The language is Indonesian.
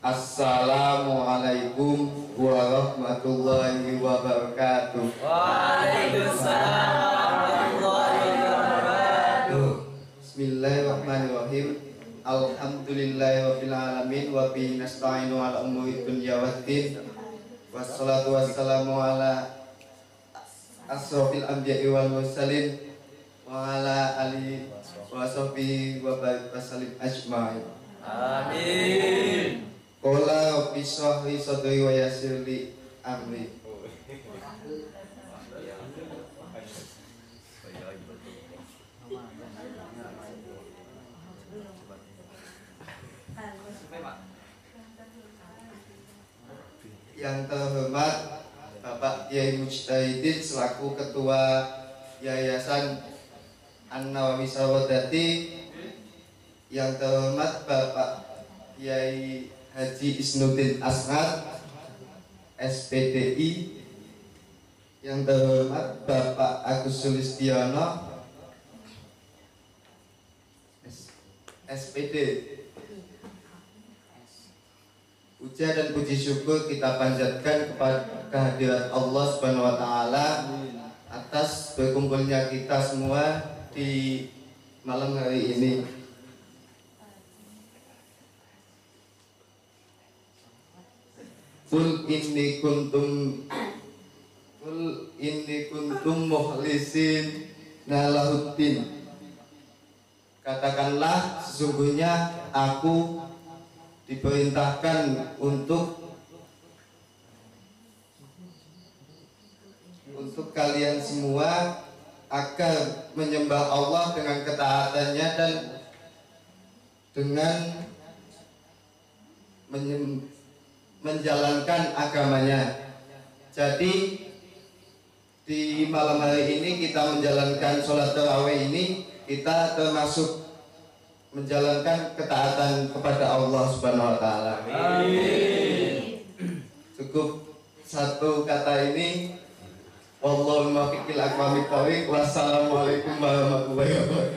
Assalamualaikum warahmatullahi wabarakatuh. Waalaikumsalam warahmatullahi wabarakatuh. Bismillahirrahmanirrahim. Alhamdulillahirabbil alamin wa bihi nasta'inu ala umuri dunya waddin. Wassalatu wassalamu ala asrofil anbiya'i wal mursalin wa ala ali wa sahbihi wa barik ajmain. Amin. Sadri wa yassir li amri. Yang terhormat Bapak Kiai Mujtahidin selaku Ketua Yayasan An-Nawawi Sawadati. Yang terhormat Bapak Kiai Haji Isnuddin Asghar SPDI yang terhormat Bapak Agus Sulistiono SPD Puja dan puji syukur kita panjatkan kepada kehadiran Allah Subhanahu wa taala atas berkumpulnya kita semua di malam hari ini. Kul inni kuntum Kul inni kuntum mukhlisin nalahuddin Katakanlah sesungguhnya aku diperintahkan untuk untuk kalian semua agar menyembah Allah dengan ketaatannya dan dengan menyem- menjalankan agamanya. Jadi di malam hari ini kita menjalankan sholat tarawih ini kita termasuk menjalankan ketaatan kepada Allah Subhanahu wa taala. Cukup satu kata ini Wallahu muwaffiq ila aqwamit. Wassalamualaikum warahmatullahi wabarakatuh.